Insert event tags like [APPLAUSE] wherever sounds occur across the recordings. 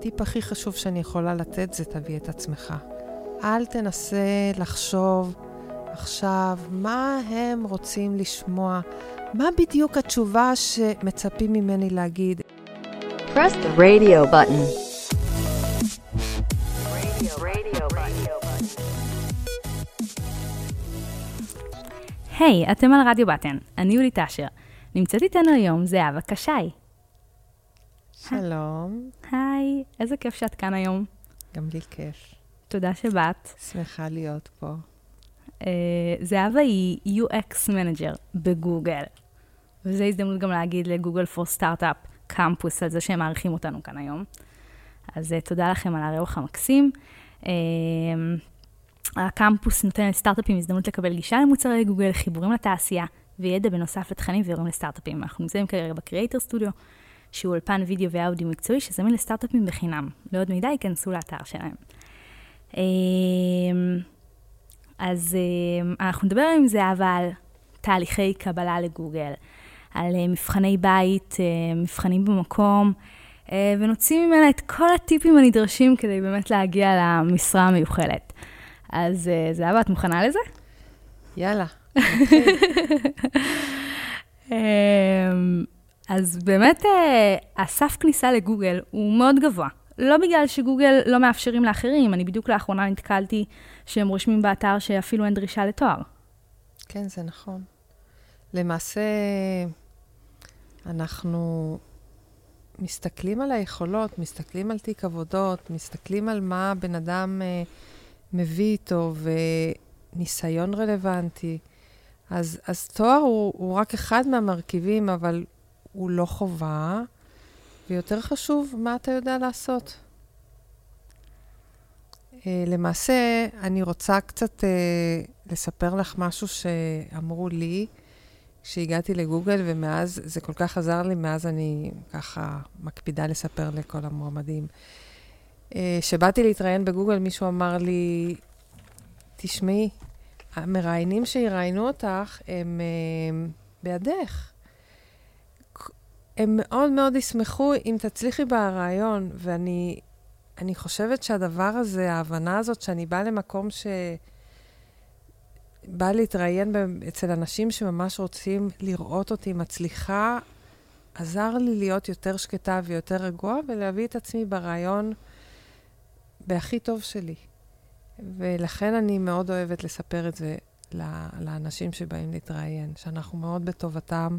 הטיפ הכי חשוב שאני יכולה לתת זה תביא את עצמך. אל תנסה לחשוב עכשיו מה הם רוצים לשמוע, מה בדיוק התשובה שמצפים ממני להגיד. Press the radio button. היי, hey, אתם על רדיו בטן, אני יולי טשר. נמצאת איתנו היום זהבה קשי. שלום. היי, איזה כיף שאת כאן היום. גם לי כיף. תודה שבאת. שמחה להיות פה. אה, זהבה היא UX manager בגוגל, וזו הזדמנות גם להגיד ל Google for Startups Campus על זה שהם מארחים אותנו כאן היום. אז אה, תודה לכם על האירוח המקסים. אה, הקמפוס נותן לסטארט-אפים הזדמנות לקבל גישה למוצרי גוגל, חיבורים לתעשייה וידע בנוסף לתכנים ואירועים לסטארט-אפים. אנחנו נמצאים כרגע בקריאייטר סטודיו, שהוא אולפן וידאו ואודיו מקצועי שזמין לסטארט-אפים בחינם. לעוד מידע ייכנסו לאתר שלהם. אז אנחנו נדבר עם זהבה על תהליכי קבלה לגוגל, על מבחני בית, מבחנים במקום, ונוציא ממנה את כל הטיפים הנדרשים כדי באמת להגיע למשרה המיוחלת. אז זהבה, את מוכנה לזה? יאללה. [LAUGHS] אז באמת, הסף כניסה לגוגל הוא מאוד גבוה. לא בגלל שגוגל לא מאפשרים לאחרים, אני בדיוק לאחרונה נתקלתי שהם רושמים באתר שאפילו אין דרישה לתואר. כן, זה נכון. למעשה, אנחנו מסתכלים על היכולות, מסתכלים על תיק עבודות, מסתכלים על מה בן אדם אה, מביא איתו וניסיון רלוונטי. אז, אז תואר הוא, הוא רק אחד מהמרכיבים, אבל הוא לא חובה. ויותר חשוב, מה אתה יודע לעשות. Uh, למעשה, אני רוצה קצת uh, לספר לך משהו שאמרו לי כשהגעתי לגוגל, ומאז, זה כל כך עזר לי, מאז אני ככה מקפידה לספר לכל המועמדים. כשבאתי uh, להתראיין בגוגל, מישהו אמר לי, תשמעי, המראיינים שיראיינו אותך הם uh, בידך. הם מאוד מאוד ישמחו אם תצליחי ברעיון, ואני אני חושבת שהדבר הזה, ההבנה הזאת, שאני באה למקום ש... באה להתראיין אצל אנשים שממש רוצים לראות אותי מצליחה, עזר לי להיות יותר שקטה ויותר רגועה ולהביא את עצמי ברעיון בהכי טוב שלי. ולכן אני מאוד אוהבת לספר את זה לאנשים שבאים להתראיין, שאנחנו מאוד בטובתם,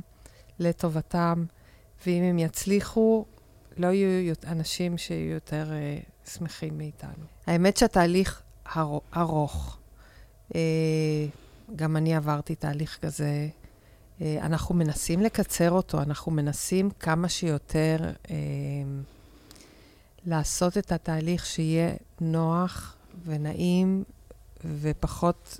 לטובתם. ואם הם יצליחו, לא יהיו אנשים שיהיו יותר uh, שמחים מאיתנו. האמת שהתהליך ארוך. Uh, גם אני עברתי תהליך כזה. Uh, אנחנו מנסים לקצר אותו, אנחנו מנסים כמה שיותר uh, לעשות את התהליך שיהיה נוח ונעים ופחות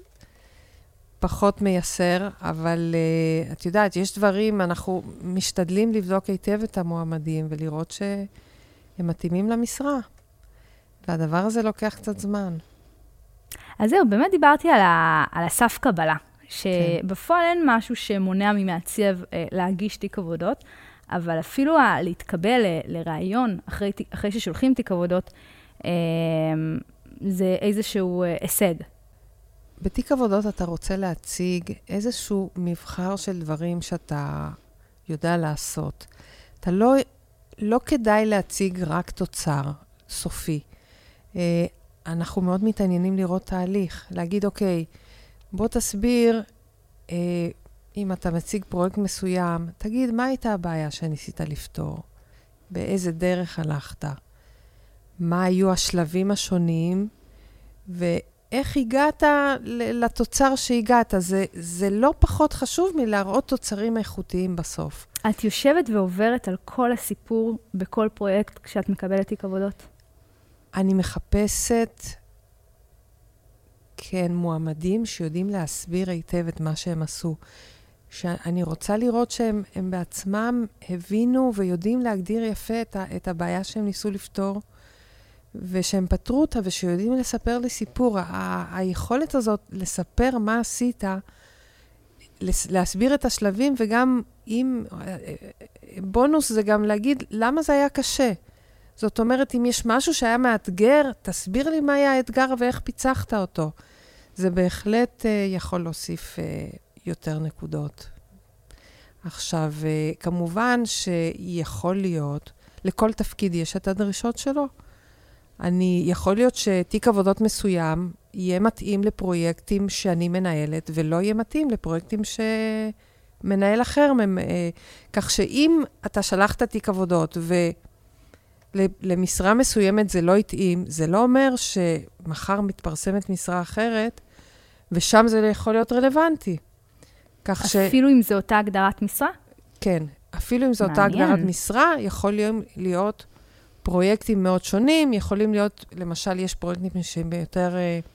פחות מייסר, אבל uh, את יודעת, יש דברים, אנחנו משתדלים לבדוק היטב את המועמדים ולראות שהם מתאימים למשרה. והדבר הזה לוקח קצת זמן. אז זהו, באמת דיברתי על, ה, על הסף קבלה, שבפועל אין משהו שמונע ממעצב אה, להגיש תיק עבודות, אבל אפילו ה, להתקבל ל, לראיון אחרי, אחרי ששולחים תיק עבודות, אה, זה איזשהו אה, הישג. בתיק עבודות אתה רוצה להציג איזשהו מבחר של דברים שאתה יודע לעשות. אתה לא, לא כדאי להציג רק תוצר סופי. אה, אנחנו מאוד מתעניינים לראות תהליך, להגיד, אוקיי, בוא תסביר, אה, אם אתה מציג פרויקט מסוים, תגיד, מה הייתה הבעיה שניסית לפתור? באיזה דרך הלכת? מה היו השלבים השונים? ו... איך הגעת לתוצר שהגעת. זה, זה לא פחות חשוב מלהראות תוצרים איכותיים בסוף. את יושבת ועוברת על כל הסיפור בכל פרויקט כשאת מקבלת תיק עבודות? אני מחפשת, כן, מועמדים שיודעים להסביר היטב את מה שהם עשו. שאני רוצה לראות שהם בעצמם הבינו ויודעים להגדיר יפה את, ה, את הבעיה שהם ניסו לפתור. ושהם פתרו אותה ושיודעים לספר לי סיפור. ה- היכולת הזאת לספר מה עשית, להסביר את השלבים, וגם אם... בונוס זה גם להגיד למה זה היה קשה. זאת אומרת, אם יש משהו שהיה מאתגר, תסביר לי מה היה האתגר ואיך פיצחת אותו. זה בהחלט uh, יכול להוסיף uh, יותר נקודות. עכשיו, uh, כמובן שיכול להיות, לכל תפקיד יש את הדרישות שלו. אני, יכול להיות שתיק עבודות מסוים יהיה מתאים לפרויקטים שאני מנהלת, ולא יהיה מתאים לפרויקטים שמנהל אחר. כך שאם אתה שלחת תיק עבודות ולמשרה מסוימת זה לא התאים, זה לא אומר שמחר מתפרסמת משרה אחרת, ושם זה יכול להיות רלוונטי. כך ש... אפילו אם זו אותה הגדרת משרה? כן, אפילו אם זו אותה הגדרת משרה, יכול להיות פרויקטים מאוד שונים, יכולים להיות, למשל, יש פרויקטים שהם יותר uh,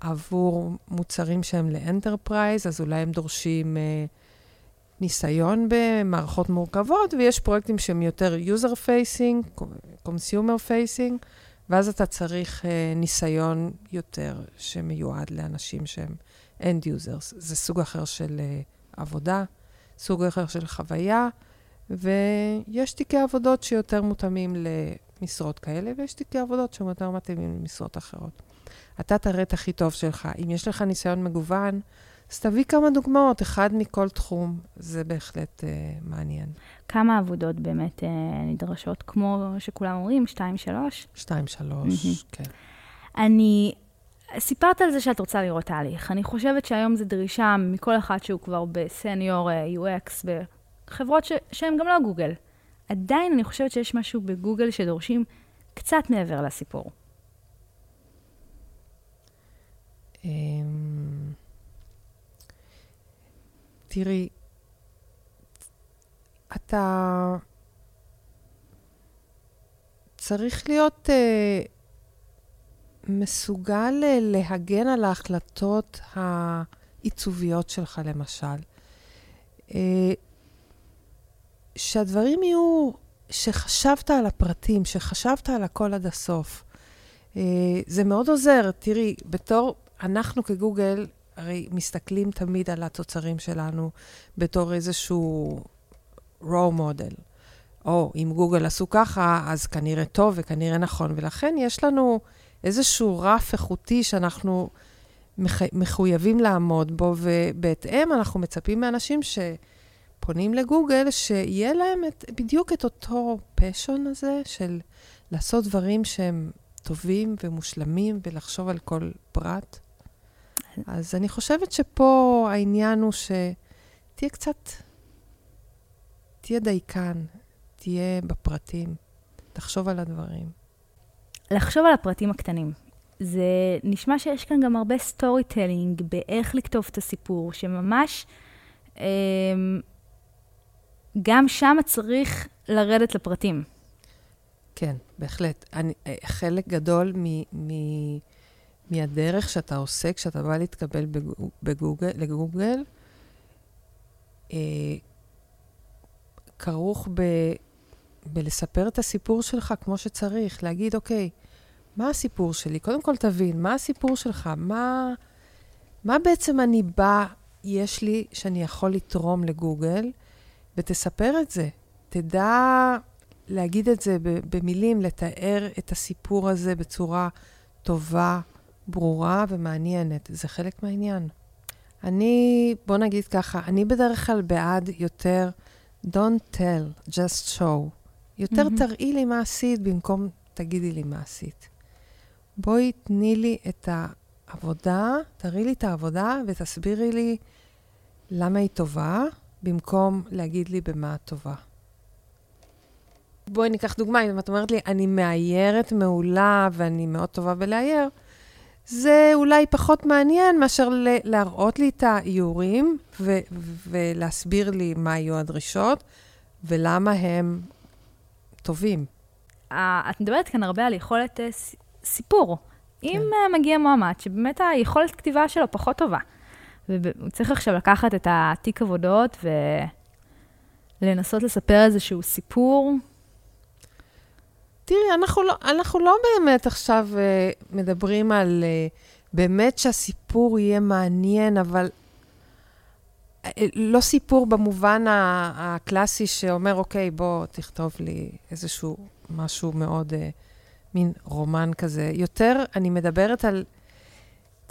עבור מוצרים שהם ל enterprise, אז אולי הם דורשים אה, ניסיון במערכות מורכבות, ויש פרויקטים שהם יותר user facing, consumer facing, ואז אתה צריך אה, ניסיון יותר שמיועד לאנשים שהם end users. זה סוג אחר של אה, עבודה, סוג אחר של חוויה. ויש תיקי עבודות שיותר מותאמים למשרות כאלה, ויש תיקי עבודות שהם יותר מתאימים למשרות אחרות. אתה תראה את הכי טוב שלך. אם יש לך ניסיון מגוון, אז תביא כמה דוגמאות, אחד מכל תחום, זה בהחלט אה, מעניין. כמה עבודות באמת אה, נדרשות, כמו שכולם אומרים, שתיים, שלוש? שתיים, שלוש, כן. אני... סיפרת על זה שאת רוצה לראות תהליך. אני חושבת שהיום זו דרישה מכל אחד שהוא כבר בסניור אה, UX, חברות ש- שהן גם לא גוגל. עדיין אני חושבת שיש משהו בגוגל שדורשים קצת מעבר לסיפור. אמ, תראי, אתה צריך להיות uh, מסוגל uh, להגן על ההחלטות העיצוביות שלך, למשל. Uh, שהדברים יהיו, שחשבת על הפרטים, שחשבת על הכל עד הסוף. אה, זה מאוד עוזר. תראי, בתור, אנחנו כגוגל, הרי מסתכלים תמיד על התוצרים שלנו בתור איזשהו raw model. או אם גוגל עשו ככה, אז כנראה טוב וכנראה נכון. ולכן יש לנו איזשהו רף איכותי שאנחנו מחויבים לעמוד בו, ובהתאם אנחנו מצפים מאנשים ש... פונים לגוגל, שיהיה להם את, בדיוק את אותו פשון הזה של לעשות דברים שהם טובים ומושלמים ולחשוב על כל פרט. אז אני חושבת שפה העניין הוא שתהיה קצת, תהיה דייקן, תהיה בפרטים, תחשוב על הדברים. לחשוב על הפרטים הקטנים. זה נשמע שיש כאן גם הרבה storytelling באיך לכתוב את הסיפור, שממש אה, גם שם צריך לרדת לפרטים. כן, בהחלט. אני, אה, חלק גדול מ, מ, מהדרך שאתה עושה כשאתה בא להתקבל בגוגל, לגוגל, אה, כרוך ב, בלספר את הסיפור שלך כמו שצריך, להגיד, אוקיי, מה הסיפור שלי? קודם כל תבין, מה הסיפור שלך? מה, מה בעצם אני בא, יש לי, שאני יכול לתרום לגוגל? ותספר את זה. תדע להגיד את זה במילים, לתאר את הסיפור הזה בצורה טובה, ברורה ומעניינת. זה חלק מהעניין. אני, בוא נגיד ככה, אני בדרך כלל בעד יותר Don't tell, just show. יותר mm-hmm. תראי לי מה עשית במקום תגידי לי מה עשית. בואי תני לי את העבודה, תראי לי את העבודה ותסבירי לי למה היא טובה, במקום להגיד לי במה את טובה. בואי ניקח דוגמה, אם את אומרת לי, אני מאיירת מעולה ואני מאוד טובה בלאייר, זה אולי פחות מעניין מאשר להראות לי את האיורים ו- ולהסביר לי מה היו הדרישות ולמה הם טובים. את מדברת כאן הרבה על יכולת uh, סיפור. כן. אם uh, מגיע מועמד שבאמת היכולת כתיבה שלו פחות טובה, והוא צריך עכשיו לקחת את התיק עבודות ולנסות לספר איזשהו סיפור. תראי, אנחנו לא, אנחנו לא באמת עכשיו uh, מדברים על uh, באמת שהסיפור יהיה מעניין, אבל uh, לא סיפור במובן הקלאסי שאומר, אוקיי, בוא תכתוב לי איזשהו משהו מאוד, אה, מין רומן כזה. יותר, אני מדברת על,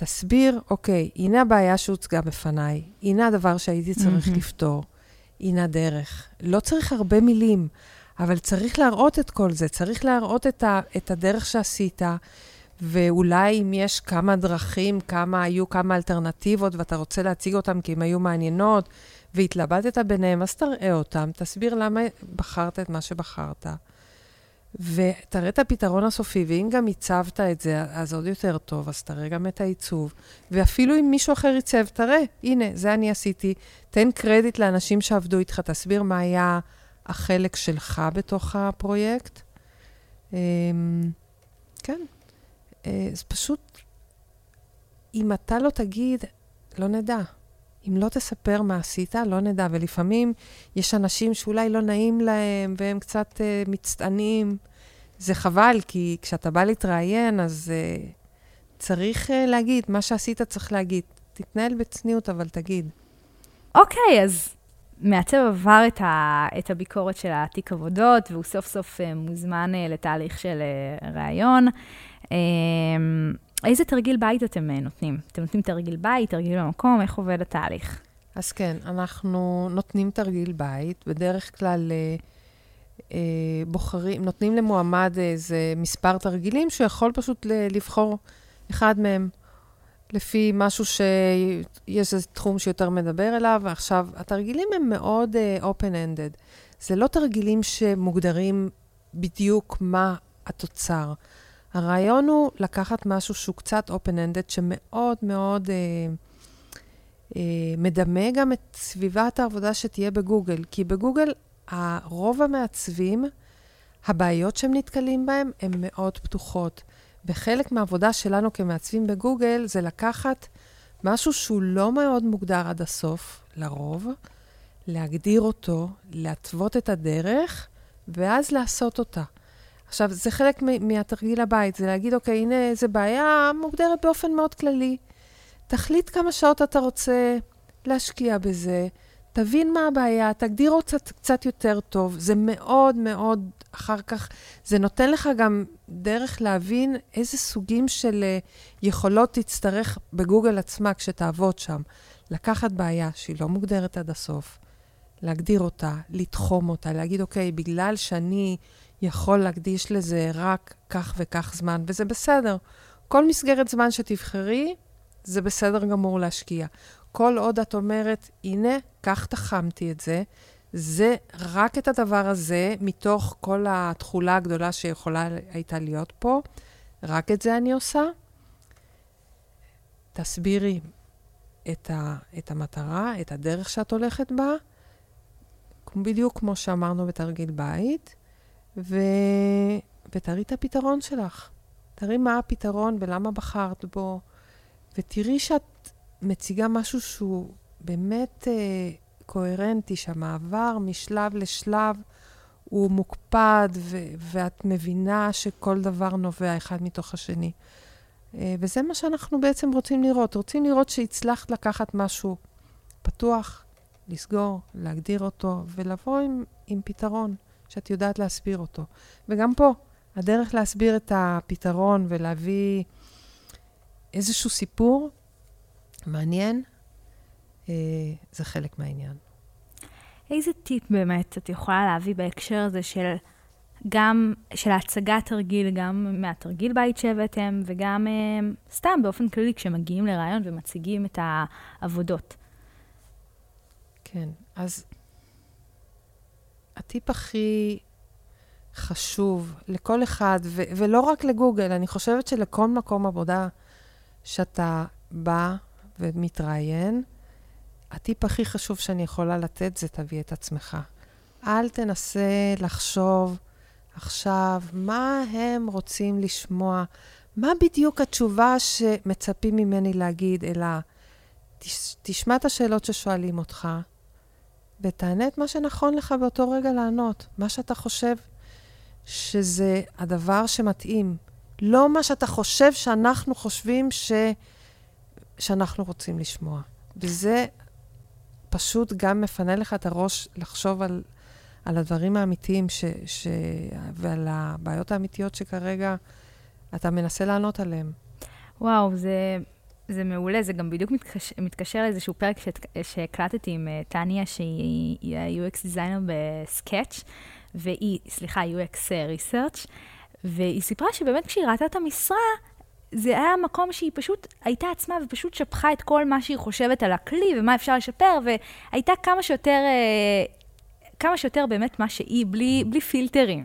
תסביר, אוקיי, הנה הבעיה שהוצגה בפניי, הנה הדבר שהייתי צריך mm-hmm. לפתור, הנה הדרך. לא צריך הרבה מילים, אבל צריך להראות את כל זה, צריך להראות את, ה, את הדרך שעשית. ואולי אם יש כמה דרכים, כמה היו כמה אלטרנטיבות, ואתה רוצה להציג אותן כי הן היו מעניינות, והתלבטת ביניהם, אז תראה אותם, תסביר למה בחרת את מה שבחרת, ותראה את הפתרון הסופי, ואם גם עיצבת את זה, אז עוד יותר טוב, אז תראה גם את העיצוב. ואפילו אם מישהו אחר עיצב, תראה, הנה, זה אני עשיתי. תן קרדיט לאנשים שעבדו איתך, תסביר מה היה החלק שלך בתוך הפרויקט. אמ, כן. אה, זה פשוט, אם אתה לא תגיד, לא נדע. אם לא תספר מה עשית, לא נדע. ולפעמים יש אנשים שאולי לא נעים להם והם קצת uh, מצטענים. זה חבל, כי כשאתה בא להתראיין, אז uh, צריך uh, להגיד, מה שעשית צריך להגיד. תתנהל בצניעות, אבל תגיד. אוקיי, okay, אז מעצב עבר את, ה, את הביקורת של התיק עבודות, והוא סוף סוף uh, מוזמן uh, לתהליך של uh, ראיון. Uh, איזה תרגיל בית אתם uh, נותנים? אתם נותנים תרגיל בית, תרגיל במקום, איך עובד התהליך? אז כן, אנחנו נותנים תרגיל בית, בדרך כלל uh, uh, בוחרים, נותנים למועמד איזה מספר תרגילים שהוא יכול פשוט לבחור אחד מהם. לפי משהו שיש איזה תחום שיותר מדבר אליו. עכשיו, התרגילים הם מאוד uh, open-ended. זה לא תרגילים שמוגדרים בדיוק מה התוצר. הרעיון הוא לקחת משהו שהוא קצת open-ended, שמאוד מאוד uh, uh, מדמה גם את סביבת העבודה שתהיה בגוגל. כי בגוגל, רוב המעצבים, הבעיות שהם נתקלים בהן הן מאוד פתוחות. וחלק מהעבודה שלנו כמעצבים בגוגל זה לקחת משהו שהוא לא מאוד מוגדר עד הסוף, לרוב, להגדיר אותו, להתוות את הדרך, ואז לעשות אותה. עכשיו, זה חלק מהתרגיל הבית, זה להגיד, אוקיי, הנה איזה בעיה מוגדרת באופן מאוד כללי. תחליט כמה שעות אתה רוצה להשקיע בזה, תבין מה הבעיה, תגדיר אותה קצת יותר טוב. זה מאוד מאוד, אחר כך, זה נותן לך גם דרך להבין איזה סוגים של uh, יכולות תצטרך בגוגל עצמה כשתעבוד שם. לקחת בעיה שהיא לא מוגדרת עד הסוף, להגדיר אותה, לתחום אותה, להגיד, אוקיי, בגלל שאני יכול להקדיש לזה רק כך וכך זמן, וזה בסדר. כל מסגרת זמן שתבחרי, זה בסדר גמור להשקיע. כל עוד את אומרת, הנה, כך תחמתי את זה, זה רק את הדבר הזה, מתוך כל התכולה הגדולה שיכולה הייתה להיות פה, רק את זה אני עושה. תסבירי את, ה, את המטרה, את הדרך שאת הולכת בה, בדיוק כמו שאמרנו בתרגיל בית, ו... ותראי את הפתרון שלך. תראי מה הפתרון ולמה בחרת בו, ותראי שאת מציגה משהו שהוא באמת אה, קוהרנטי, שהמעבר משלב לשלב הוא מוקפד, ו- ואת מבינה שכל דבר נובע אחד מתוך השני. אה, וזה מה שאנחנו בעצם רוצים לראות. רוצים לראות שהצלחת לקחת משהו פתוח, לסגור, להגדיר אותו, ולבוא עם, עם פתרון שאת יודעת להסביר אותו. וגם פה, הדרך להסביר את הפתרון ולהביא איזשהו סיפור מעניין, אה, זה חלק מהעניין. איזה טיפ באמת את יכולה להביא בהקשר הזה של גם של הצגת תרגיל, גם מהתרגיל בית שהבאתם, וגם אה, סתם באופן כללי כשמגיעים לרעיון ומציגים את העבודות? כן, אז הטיפ הכי חשוב לכל אחד, ו- ולא רק לגוגל, אני חושבת שלכל מקום עבודה שאתה בא ומתראיין, הטיפ הכי חשוב שאני יכולה לתת זה תביא את עצמך. אל תנסה לחשוב עכשיו מה הם רוצים לשמוע, מה בדיוק התשובה שמצפים ממני להגיד, אלא תש, תשמע את השאלות ששואלים אותך, ותענה את מה שנכון לך באותו רגע לענות, מה שאתה חושב שזה הדבר שמתאים. לא מה שאתה חושב שאנחנו חושבים ש... שאנחנו רוצים לשמוע. וזה פשוט גם מפנה לך את הראש לחשוב על, על הדברים האמיתיים ש, ש, ועל הבעיות האמיתיות שכרגע אתה מנסה לענות עליהן. וואו, זה, זה מעולה, זה גם בדיוק מתקשר, מתקשר לאיזשהו פרק שהקלטתי עם uh, טניה, שהיא ה-UX designer בסקאץ', והיא, סליחה, UX research, והיא סיפרה שבאמת כשהיא ראתה את המשרה, זה היה מקום שהיא פשוט הייתה עצמה ופשוט שפכה את כל מה שהיא חושבת על הכלי ומה אפשר לשפר, והייתה כמה שיותר, אה, כמה שיותר באמת מה שהיא, בלי, בלי פילטרים.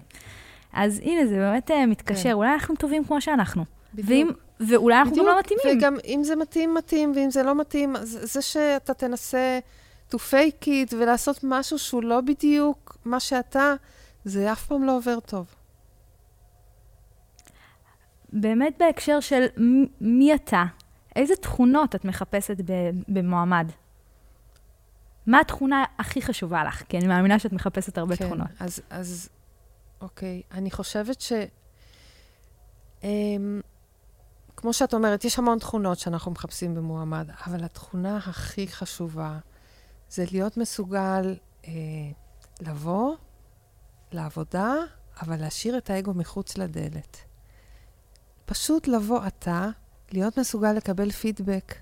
אז הנה, זה באמת אה, מתקשר, כן. אולי אנחנו טובים כמו שאנחנו. בדיוק. ואם, ואולי אנחנו בדיוק, גם לא מתאימים. וגם אם זה מתאים, מתאים, ואם זה לא מתאים, זה שאתה תנסה to fake it ולעשות משהו שהוא לא בדיוק מה שאתה, זה אף פעם לא עובר טוב. באמת בהקשר של מי אתה, איזה תכונות את מחפשת במועמד? מה התכונה הכי חשובה לך? כי אני מאמינה שאת מחפשת הרבה כן, תכונות. אז, אז אוקיי, אני חושבת ש... Um, כמו שאת אומרת, יש המון תכונות שאנחנו מחפשים במועמד, אבל התכונה הכי חשובה זה להיות מסוגל uh, לבוא לעבודה, אבל להשאיר את האגו מחוץ לדלת. פשוט לבוא אתה, להיות מסוגל לקבל פידבק,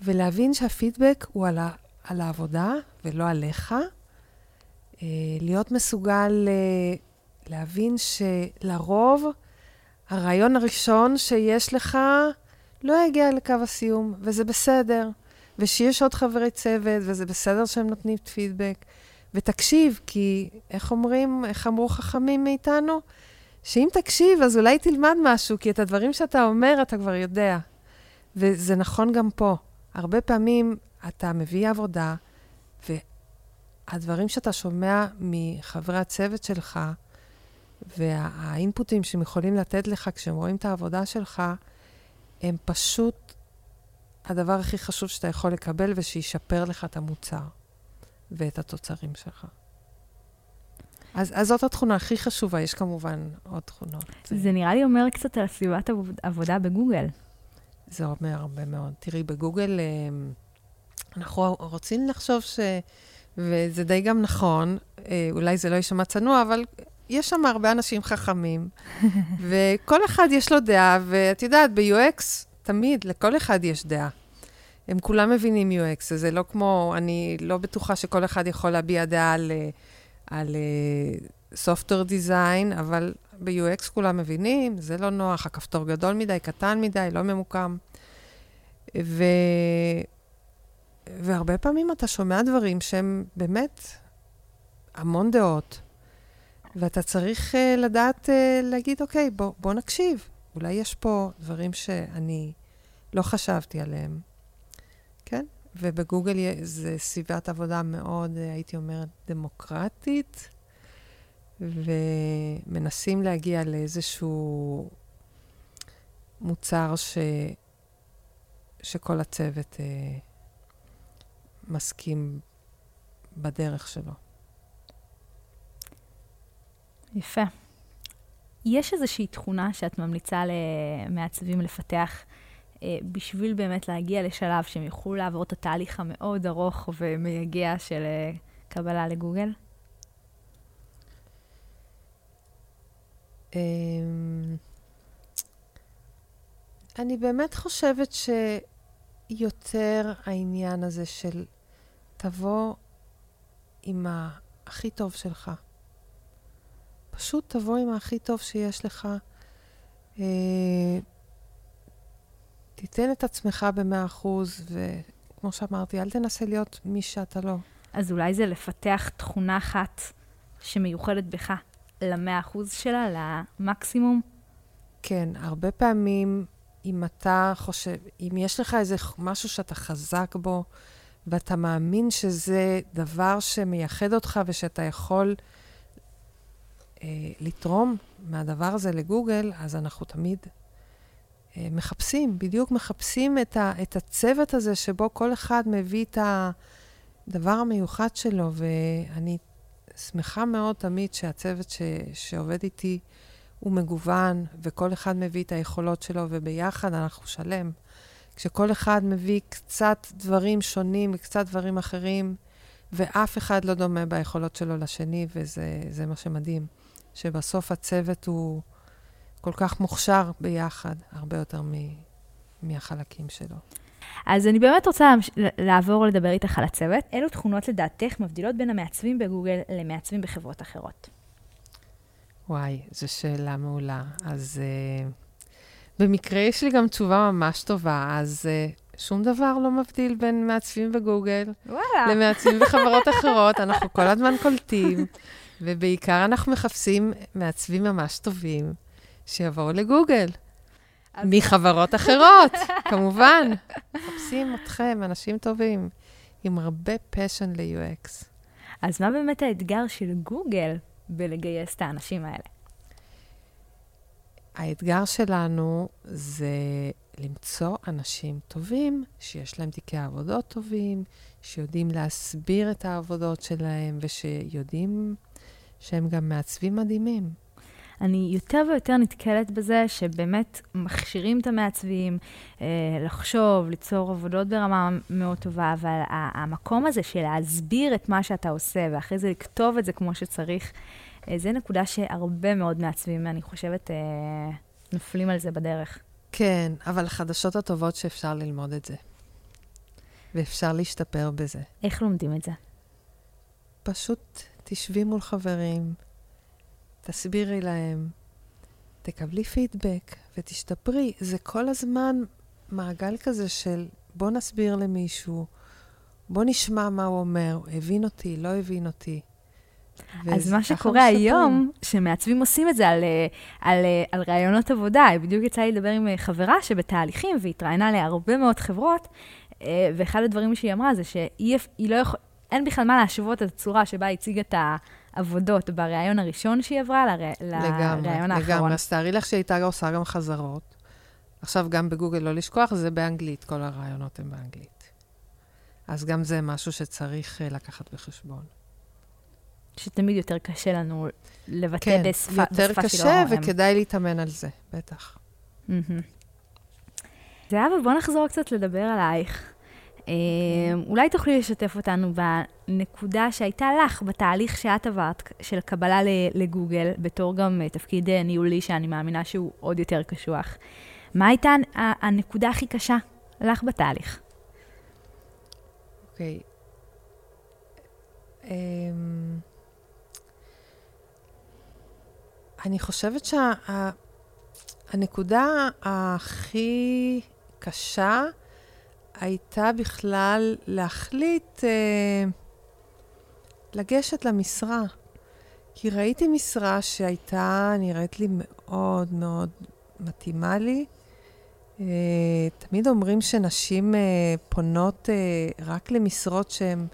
ולהבין שהפידבק הוא על, ה, על העבודה ולא עליך. אה, להיות מסוגל אה, להבין שלרוב הרעיון הראשון שיש לך לא יגיע לקו הסיום, וזה בסדר. ושיש עוד חברי צוות, וזה בסדר שהם נותנים פידבק. ותקשיב, כי איך אומרים, איך אמרו חכמים מאיתנו? שאם תקשיב, אז אולי תלמד משהו, כי את הדברים שאתה אומר, אתה כבר יודע. וזה נכון גם פה. הרבה פעמים אתה מביא עבודה, והדברים שאתה שומע מחברי הצוות שלך, והאינפוטים שהם יכולים לתת לך כשהם רואים את העבודה שלך, הם פשוט הדבר הכי חשוב שאתה יכול לקבל ושישפר לך את המוצר ואת התוצרים שלך. אז, אז זאת התכונה הכי חשובה, יש כמובן עוד תכונות. זה נראה לי אומר קצת על סביבת עבודה בגוגל. זה אומר הרבה מאוד. תראי, בגוגל אה, אנחנו רוצים לחשוב ש... וזה די גם נכון, אה, אולי זה לא יישמע צנוע, אבל יש שם הרבה אנשים חכמים, וכל אחד יש לו דעה, ואת יודעת, ב-UX, תמיד, לכל אחד יש דעה. הם כולם מבינים UX, זה לא כמו, אני לא בטוחה שכל אחד יכול להביע דעה על... על uh, software design, אבל ב-UX כולם מבינים, זה לא נוח, הכפתור גדול מדי, קטן מדי, לא ממוקם. ו... והרבה פעמים אתה שומע דברים שהם באמת המון דעות, ואתה צריך uh, לדעת uh, להגיד, אוקיי, בוא, בוא נקשיב. אולי יש פה דברים שאני לא חשבתי עליהם, כן? ובגוגל זה סביבת עבודה מאוד, הייתי אומרת, דמוקרטית, ומנסים להגיע לאיזשהו מוצר ש... שכל הצוות אה, מסכים בדרך שלו. יפה. יש איזושהי תכונה שאת ממליצה למעצבים לפתח אה, בשביל באמת להגיע לשלב שהם יוכלו לעבור את התהליך המאוד ארוך ומייגע של אה, קבלה לגוגל? אמ, אני באמת חושבת שיותר העניין הזה של תבוא עם הכי טוב שלך. פשוט תבוא עם הכי טוב שיש לך. אה, תיתן את עצמך במאה אחוז, וכמו שאמרתי, אל תנסה להיות מי שאתה לא. אז אולי זה לפתח תכונה אחת שמיוחדת בך למאה אחוז שלה, למקסימום? כן, הרבה פעמים, אם אתה חושב, אם יש לך איזה משהו שאתה חזק בו, ואתה מאמין שזה דבר שמייחד אותך ושאתה יכול אה, לתרום מהדבר הזה לגוגל, אז אנחנו תמיד אה, מחפשים, בדיוק מחפשים את, ה, את הצוות הזה שבו כל אחד מביא את הדבר המיוחד שלו, ואני שמחה מאוד תמיד שהצוות ש, שעובד איתי הוא מגוון, וכל אחד מביא את היכולות שלו, וביחד אנחנו שלם. כשכל אחד מביא קצת דברים שונים וקצת דברים אחרים, ואף אחד לא דומה ביכולות שלו לשני, וזה מה שמדהים, שבסוף הצוות הוא כל כך מוכשר ביחד, הרבה יותר מ, מהחלקים שלו. אז אני באמת רוצה לעבור לדבר איתך על הצוות. אילו תכונות לדעתך מבדילות בין המעצבים בגוגל למעצבים בחברות אחרות? וואי, זו שאלה מעולה. אז uh, במקרה יש לי גם תשובה ממש טובה. אז uh, שום דבר לא מבדיל בין מעצבים בגוגל וואלה. למעצבים בחברות אחרות. אנחנו כל הזמן קולטים, [LAUGHS] ובעיקר אנחנו מחפשים מעצבים ממש טובים שיבואו לגוגל. מחברות אחרות, [LAUGHS] כמובן. מחפשים אתכם, אנשים טובים, עם הרבה פשן ל-UX. אז מה באמת האתגר של גוגל בלגייס את האנשים האלה? האתגר שלנו זה למצוא אנשים טובים, שיש להם תיקי עבודות טובים, שיודעים להסביר את העבודות שלהם ושיודעים שהם גם מעצבים מדהימים. אני יותר ויותר נתקלת בזה שבאמת מכשירים את המעצבים, אה, לחשוב, ליצור עבודות ברמה מאוד טובה, אבל המקום הזה של להסביר את מה שאתה עושה, ואחרי זה לכתוב את זה כמו שצריך, אה, זה נקודה שהרבה מאוד מעצבים, אני חושבת, אה, נופלים על זה בדרך. כן, אבל החדשות הטובות שאפשר ללמוד את זה. ואפשר להשתפר בזה. איך לומדים את זה? פשוט תשבי מול חברים, תסבירי להם, תקבלי פידבק ותשתפרי. זה כל הזמן מעגל כזה של בוא נסביר למישהו, בוא נשמע מה הוא אומר, הבין אותי, לא הבין אותי. אז מה שקורה היום, שמעצבים עושים את זה על, אה, על, אה, על רעיונות עבודה, בדיוק יצא לי לדבר עם אה, חברה שבתהליכים, והתראיינה להרבה מאוד חברות, ואחד הדברים שהיא אמרה זה שהיא לא יכולה, אין בכלל מה להשוות את הצורה שבה הציגה את העבודות בריאיון הראשון שהיא עברה לריאיון האחרון. לגמרי, אז תארי לך שהיא הייתה עושה גם חזרות. עכשיו, גם בגוגל לא לשכוח, זה באנגלית, כל הרעיונות הם באנגלית. אז גם זה משהו שצריך uh, לקחת בחשבון. שתמיד יותר קשה לנו לבטא כן, בשפה, שלו. כן, יותר קשה, וכדאי להתאמן על זה, בטח. זהבה, בוא נחזור קצת לדבר עלייך. אמ, אולי תוכלי לשתף אותנו בנקודה שהייתה לך בתהליך שאת עברת, של קבלה לגוגל, בתור גם אה, תפקיד אה, ניהולי, שאני מאמינה שהוא עוד יותר קשוח. מה הייתה הנקודה הכי קשה לך בתהליך? אוקיי. אמ, אני חושבת שהנקודה הכי קשה, הייתה בכלל להחליט אה, לגשת למשרה. כי ראיתי משרה שהייתה נראית לי מאוד מאוד מתאימה לי. אה, תמיד אומרים שנשים אה, פונות אה, רק למשרות שהן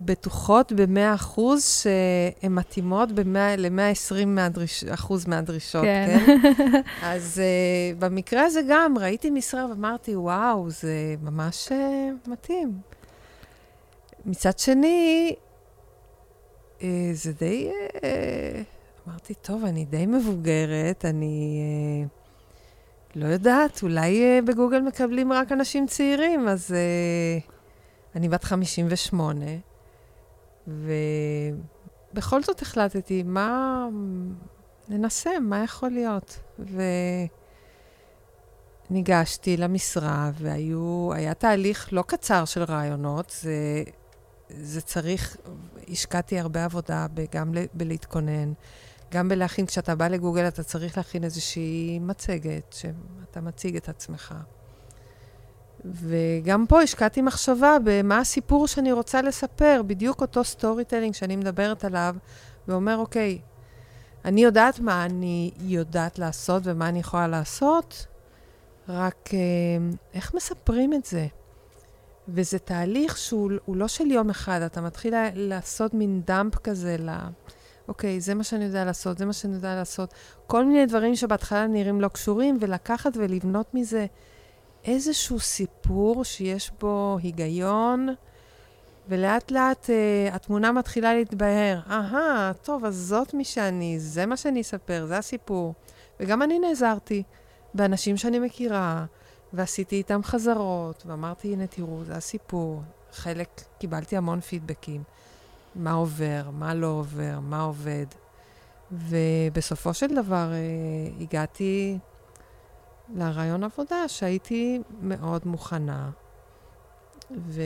בטוחות ב-100% שהן מתאימות ל-120% מהדריש, מהדרישות, כן? כן? [LAUGHS] אז uh, במקרה הזה גם ראיתי משרה ואמרתי, וואו, זה ממש uh, מתאים. מצד שני, uh, זה די... Uh, אמרתי, טוב, אני די מבוגרת, אני uh, לא יודעת, אולי uh, בגוגל מקבלים רק אנשים צעירים, אז uh, אני בת 58. ובכל זאת החלטתי, מה... ננסה, מה יכול להיות? וניגשתי למשרה, והיה תהליך לא קצר של רעיונות, זה, זה צריך, השקעתי הרבה עבודה גם בלהתכונן, גם בלהכין, כשאתה בא לגוגל אתה צריך להכין איזושהי מצגת, שאתה מציג את עצמך. וגם פה השקעתי מחשבה במה הסיפור שאני רוצה לספר, בדיוק אותו storytelling שאני מדברת עליו, ואומר, אוקיי, אני יודעת מה אני יודעת לעשות ומה אני יכולה לעשות, רק אה, איך מספרים את זה? וזה תהליך שהוא לא של יום אחד, אתה מתחיל לעשות מין dump כזה ל... אוקיי, זה מה שאני יודע לעשות, זה מה שאני יודע לעשות. כל מיני דברים שבהתחלה נראים לא קשורים, ולקחת ולבנות מזה איזשהו סיפור שיש בו היגיון, ולאט לאט uh, התמונה מתחילה להתבהר. אהה, טוב, אז זאת מי שאני, זה מה שאני אספר, זה הסיפור. וגם אני נעזרתי באנשים שאני מכירה, ועשיתי איתם חזרות, ואמרתי, הנה, תראו, זה הסיפור. חלק, קיבלתי המון פידבקים. מה עובר, מה לא עובר, מה עובד. ובסופו של דבר אה, הגעתי לרעיון עבודה שהייתי מאוד מוכנה, ו...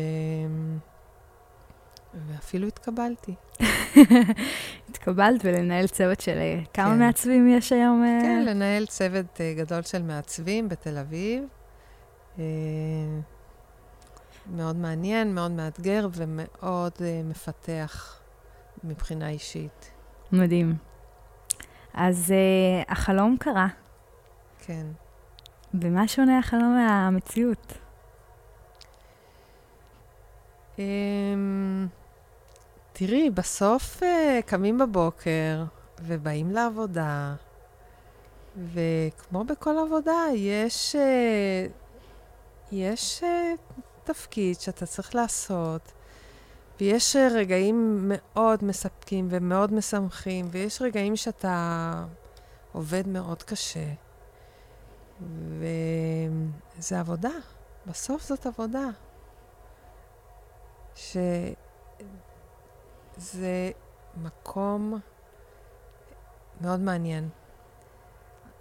ואפילו התקבלתי. [LAUGHS] התקבלת ולנהל צוות של אה, כמה כן. מעצבים יש היום? אה? כן, לנהל צוות uh, גדול של מעצבים בתל אביב. מאוד מעניין, מאוד מאתגר ומאוד מפתח מבחינה אישית. מדהים. אז uh, החלום קרה. כן. ומה שונה החלום מהמציאות? Um, תראי, בסוף uh, קמים בבוקר ובאים לעבודה, וכמו בכל עבודה, יש, uh, יש uh, תפקיד שאתה צריך לעשות, ויש רגעים מאוד מספקים ומאוד משמחים, ויש רגעים שאתה עובד מאוד קשה, וזה עבודה. בסוף זאת עבודה. ש... זה מקום מאוד מעניין.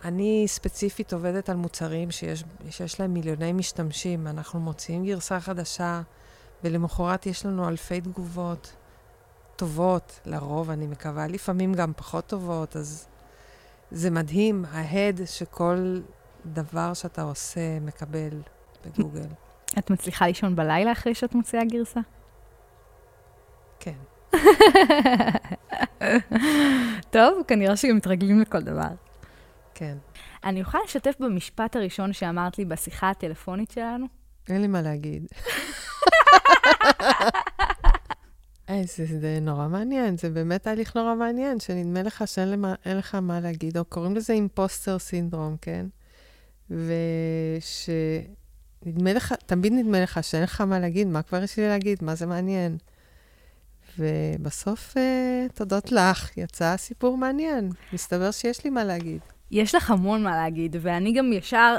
אני ספציפית עובדת על מוצרים שיש, שיש להם מיליוני משתמשים. אנחנו מוציאים גרסה חדשה, ולמחרת יש לנו אלפי תגובות טובות, לרוב, אני מקווה, לפעמים גם פחות טובות, אז זה מדהים, ההד שכל דבר שאתה עושה מקבל בגוגל. [LAUGHS] את מצליחה לישון בלילה אחרי שאת מוציאה גרסה? כן. [LAUGHS] טוב, כנראה שגם מתרגלים לכל דבר. כן. אני יכולה לשתף במשפט הראשון שאמרת לי בשיחה הטלפונית שלנו? אין לי מה להגיד. זה, זה נורא מעניין, זה באמת תהליך נורא מעניין, שנדמה לך שאין למה, לך מה להגיד, או קוראים לזה אימפוסטר סינדרום, כן? ושנדמה לך, תמיד נדמה לך שאין לך מה להגיד, מה כבר יש לי להגיד, מה זה מעניין? ובסוף, אה, תודות לך, יצא סיפור מעניין. מסתבר שיש לי מה להגיד. יש לך המון מה להגיד, ואני גם ישר,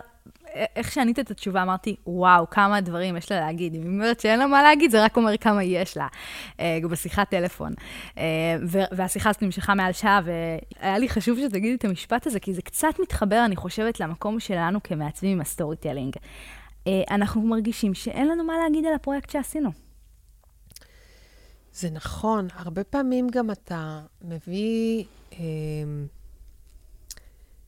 איך שענית את התשובה, אמרתי, וואו, כמה דברים יש לה להגיד. אם היא אומרת שאין לה מה להגיד, זה רק אומר כמה יש לה, אה, בשיחת טלפון. אה, והשיחה הזאת נמשכה מעל שעה, והיה לי חשוב שתגידי את המשפט הזה, כי זה קצת מתחבר, אני חושבת, למקום שלנו כמעצבים עם ה storytelling. אנחנו מרגישים שאין לנו מה להגיד על הפרויקט שעשינו. זה נכון, הרבה פעמים גם אתה מביא, אה,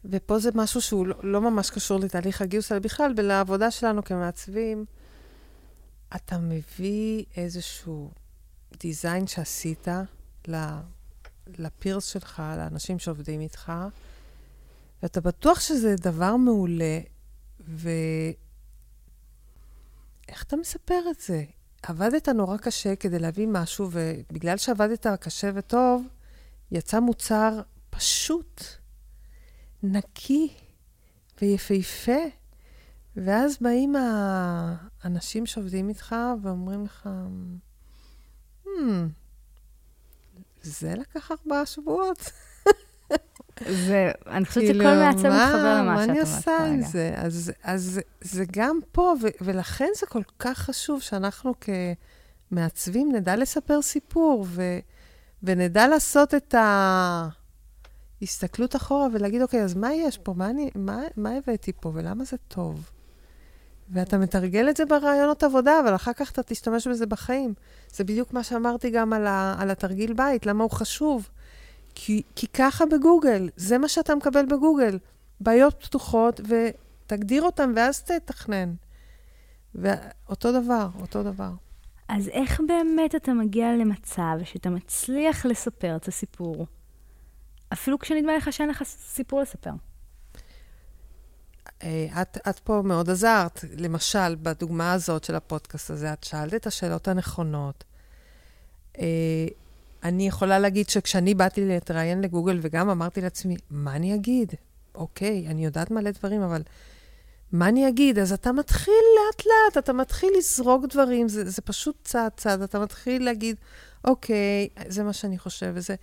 ופה זה משהו שהוא לא, לא ממש קשור לתהליך הגיוס, אלא בכלל, ולעבודה שלנו כמעצבים, אתה מביא איזשהו דיזיין שעשית לפירס שלך, לאנשים שעובדים איתך, ואתה בטוח שזה דבר מעולה, ואיך אתה מספר את זה? עבדת נורא קשה כדי להביא משהו, ובגלל שעבדת קשה וטוב, יצא מוצר פשוט, נקי ויפהפה. ואז באים האנשים שעובדים איתך ואומרים לך, hmm, זה לקח ארבעה שבועות. זה, אני חושבת שכל כאילו, מעצב מתחבר למה שאת אומרת כרגע. מה אני עושה עם זה? אז, אז זה גם פה, ו, ולכן זה כל כך חשוב שאנחנו כמעצבים נדע לספר סיפור, ו, ונדע לעשות את ההסתכלות אחורה ולהגיד, אוקיי, אז מה יש פה? מה, אני, מה, מה הבאתי פה ולמה זה טוב? ואתה מתרגל את זה ברעיונות עבודה, אבל אחר כך אתה תשתמש בזה בחיים. זה בדיוק מה שאמרתי גם על, ה, על התרגיל בית, למה הוא חשוב. כי, כי ככה בגוגל, זה מה שאתה מקבל בגוגל. בעיות פתוחות, ותגדיר אותן, ואז תתכנן. ואותו דבר, אותו דבר. אז איך באמת אתה מגיע למצב שאתה מצליח לספר את הסיפור, אפילו כשנדמה לך שאין לך סיפור לספר? אה, את, את פה מאוד עזרת. למשל, בדוגמה הזאת של הפודקאסט הזה, את שאלת את השאלות הנכונות. אה, אני יכולה להגיד שכשאני באתי להתראיין לגוגל, וגם אמרתי לעצמי, מה אני אגיד? אוקיי, אני יודעת מלא דברים, אבל מה אני אגיד? אז אתה מתחיל לאט-לאט, אתה מתחיל לזרוק דברים, זה, זה פשוט צעד-צעד, אתה מתחיל להגיד, אוקיי, זה מה שאני חושב, וזה...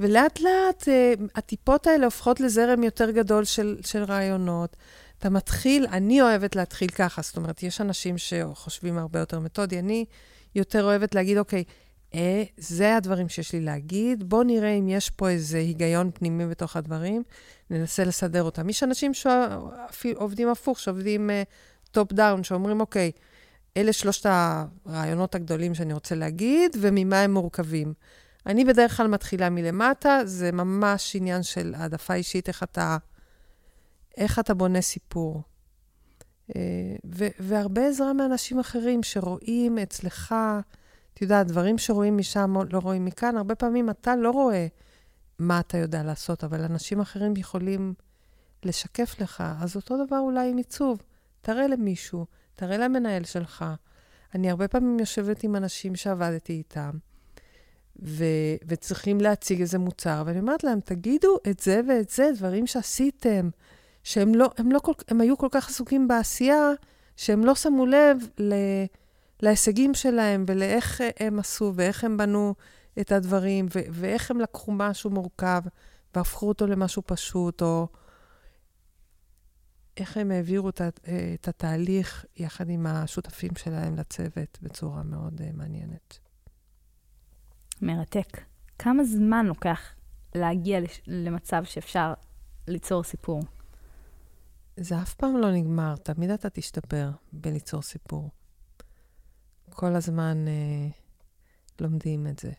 ולאט-לאט אה, הטיפות האלה הופכות לזרם יותר גדול של, של רעיונות. אתה מתחיל, אני אוהבת להתחיל ככה, זאת אומרת, יש אנשים שחושבים הרבה יותר מתודי, אני יותר אוהבת להגיד, אוקיי, אה, זה הדברים שיש לי להגיד, בואו נראה אם יש פה איזה היגיון פנימי בתוך הדברים, ננסה לסדר אותם. יש אנשים שעובדים הפוך, שעובדים top uh, down, שאומרים, אוקיי, אלה שלושת הרעיונות הגדולים שאני רוצה להגיד, וממה הם מורכבים. אני בדרך כלל מתחילה מלמטה, זה ממש עניין של העדפה אישית, איך אתה, איך אתה בונה סיפור. אה, ו- והרבה עזרה מאנשים אחרים שרואים אצלך, את יודעת, דברים שרואים משם לא רואים מכאן, הרבה פעמים אתה לא רואה מה אתה יודע לעשות, אבל אנשים אחרים יכולים לשקף לך. אז אותו דבר אולי עם עיצוב. תראה למישהו, תראה למנהל שלך. אני הרבה פעמים יושבת עם אנשים שעבדתי איתם, ו- וצריכים להציג איזה מוצר, ואני אומרת להם, תגידו את זה ואת זה, דברים שעשיתם, שהם לא, הם לא כל, הם היו כל כך עסוקים בעשייה, שהם לא שמו לב ל, להישגים שלהם ולאיך הם עשו ואיך הם בנו את הדברים, ו- ואיך הם לקחו משהו מורכב והפכו אותו למשהו פשוט, או איך הם העבירו את, את התהליך יחד עם השותפים שלהם לצוות בצורה מאוד uh, מעניינת. מרתק. כמה זמן לוקח להגיע למצב שאפשר ליצור סיפור? זה אף פעם לא נגמר, תמיד אתה תשתפר בליצור סיפור. כל הזמן אה, לומדים את זה.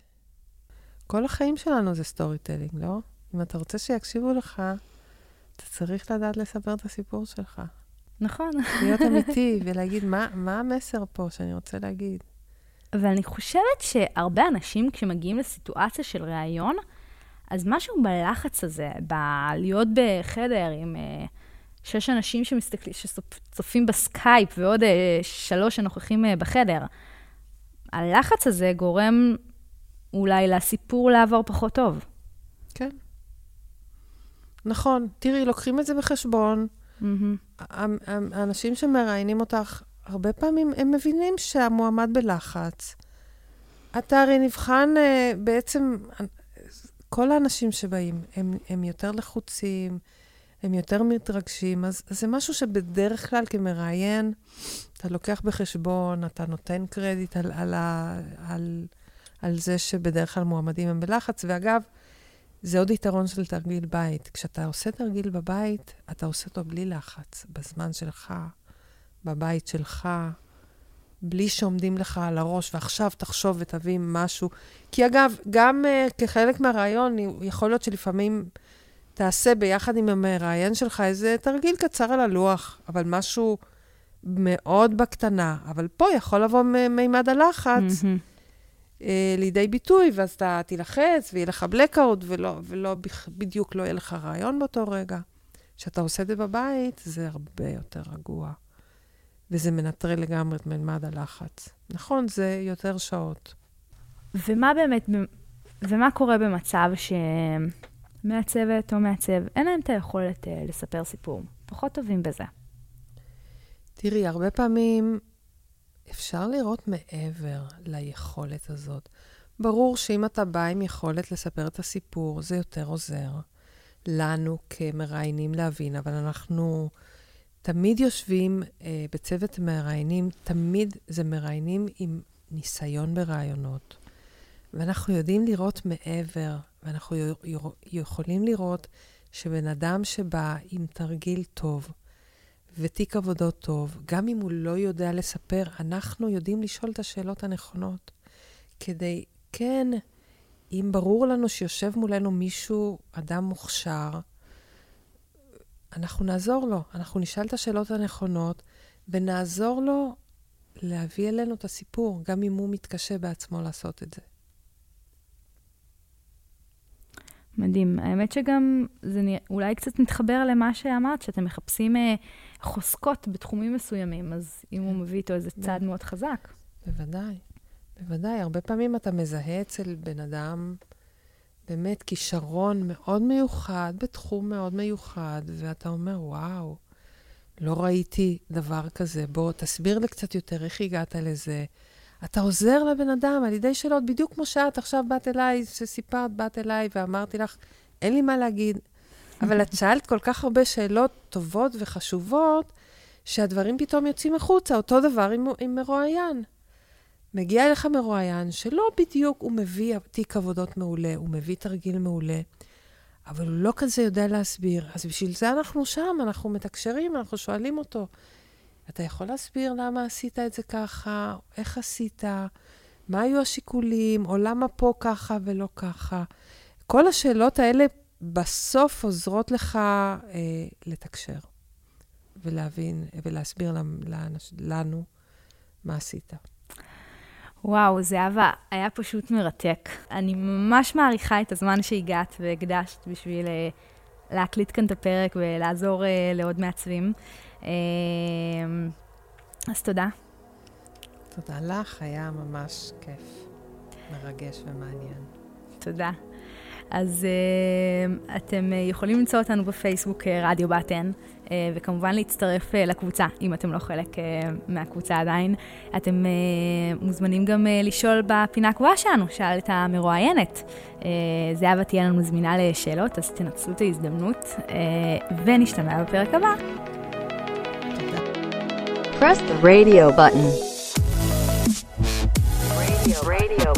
כל החיים שלנו זה storytelling, לא? אם אתה רוצה שיקשיבו לך, אתה צריך לדעת לספר את הסיפור שלך. נכון. להיות [LAUGHS] אמיתי ולהגיד מה, מה המסר פה שאני רוצה להגיד. ואני חושבת שהרבה אנשים, כשמגיעים לסיטואציה של ראיון, אז משהו בלחץ הזה, בלהיות בחדר עם uh, שש אנשים שמסתכלים, שצופים בסקייפ ועוד uh, שלוש שנוכחים uh, בחדר, הלחץ הזה גורם אולי לסיפור לעבור פחות טוב. כן. נכון. תראי, לוקחים את זה בחשבון. Mm-hmm. האנשים שמראיינים אותך, הרבה פעמים הם מבינים שהמועמד בלחץ. אתה הרי נבחן uh, בעצם, כל האנשים שבאים, הם, הם יותר לחוצים, הם יותר מתרגשים, אז, אז זה משהו שבדרך כלל כמראיין, אתה לוקח בחשבון, אתה נותן קרדיט על, על, על, על, על זה שבדרך כלל מועמדים הם בלחץ. ואגב, זה עוד יתרון של תרגיל בית. כשאתה עושה תרגיל בבית, אתה עושה אותו בלי לחץ, בזמן שלך, בבית שלך, בלי שעומדים לך על הראש, ועכשיו תחשוב ותביא משהו. כי אגב, גם uh, כחלק מהרעיון, יכול להיות שלפעמים תעשה ביחד עם המראיין שלך איזה תרגיל קצר על הלוח, אבל משהו מאוד בקטנה. אבל פה יכול לבוא מימד הלחץ. Mm-hmm. אה, לידי ביטוי, ואז אתה תילחץ ויהיה לך blackout, ולא, ולא בדיוק לא יהיה לך רעיון באותו רגע. כשאתה עושה את זה בבית, זה הרבה יותר רגוע. וזה מנטרל לגמרי את מימד הלחץ. נכון, זה יותר שעות. ומה באמת, ומה קורה במצב שמעצבת או מעצב, אין להם את היכולת uh, לספר סיפור? פחות טובים בזה. תראי, הרבה פעמים אפשר לראות מעבר ליכולת הזאת. ברור שאם אתה בא עם יכולת לספר את הסיפור, זה יותר עוזר לנו כמראיינים להבין, אבל אנחנו תמיד יושבים אה, בצוות מראיינים, תמיד זה מראיינים עם ניסיון ברעיונות. ואנחנו יודעים לראות מעבר, ואנחנו יכולים לראות שבן אדם שבא עם תרגיל טוב, ותיק עבודות טוב, גם אם הוא לא יודע לספר, אנחנו יודעים לשאול את השאלות הנכונות. כדי, כן, אם ברור לנו שיושב מולנו מישהו, אדם מוכשר, אנחנו נעזור לו, אנחנו נשאל את השאלות הנכונות, ונעזור לו להביא אלינו את הסיפור, גם אם הוא מתקשה בעצמו לעשות את זה. מדהים. האמת שגם זה נראה, אולי קצת מתחבר למה שאמרת, שאתם מחפשים אה, חוזקות בתחומים מסוימים, אז אם הוא כן. מביא איתו איזה צעד מאוד חזק. בוודאי, בוודאי. הרבה פעמים אתה מזהה אצל בן אדם באמת כישרון מאוד מיוחד, בתחום מאוד מיוחד, ואתה אומר, וואו, לא ראיתי דבר כזה. בוא, תסביר לי קצת יותר איך הגעת לזה. אתה עוזר לבן אדם על ידי שאלות, בדיוק כמו שאת עכשיו באת אליי, שסיפרת, באת אליי ואמרתי לך, אין לי מה להגיד. אבל את שאלת כל כך הרבה שאלות טובות וחשובות, שהדברים פתאום יוצאים החוצה. אותו דבר עם, עם מרואיין. מגיע אליך מרואיין שלא בדיוק הוא מביא תיק עבודות מעולה, הוא מביא תרגיל מעולה, אבל הוא לא כזה יודע להסביר. אז בשביל זה אנחנו שם, אנחנו מתקשרים, אנחנו שואלים אותו, אתה יכול להסביר למה עשית את זה ככה? איך עשית? מה היו השיקולים? או למה פה ככה ולא ככה? כל השאלות האלה בסוף עוזרות לך אה, לתקשר ולהבין ולהסביר לאנש, לנו מה עשית. וואו, זהבה, היה פשוט מרתק. אני ממש מעריכה את הזמן שהגעת והקדשת בשביל uh, להקליט כאן את הפרק ולעזור uh, לעוד מעצבים. Uh, אז תודה. תודה לך, היה ממש כיף, מרגש ומעניין. תודה. אז uh, אתם יכולים למצוא אותנו בפייסבוק רדיו uh, וכמובן להצטרף uh, לקבוצה, אם אתם לא חלק uh, מהקבוצה עדיין. אתם מוזמנים גם לשאול בפינה הקבועה שלנו, שאל את המרואיינת. זהבה תהיה לנו זמינה לשאלות, אז תנצלו את ההזדמנות, ונשתמע בפרק הבא. Press the radio button. Radio, radio.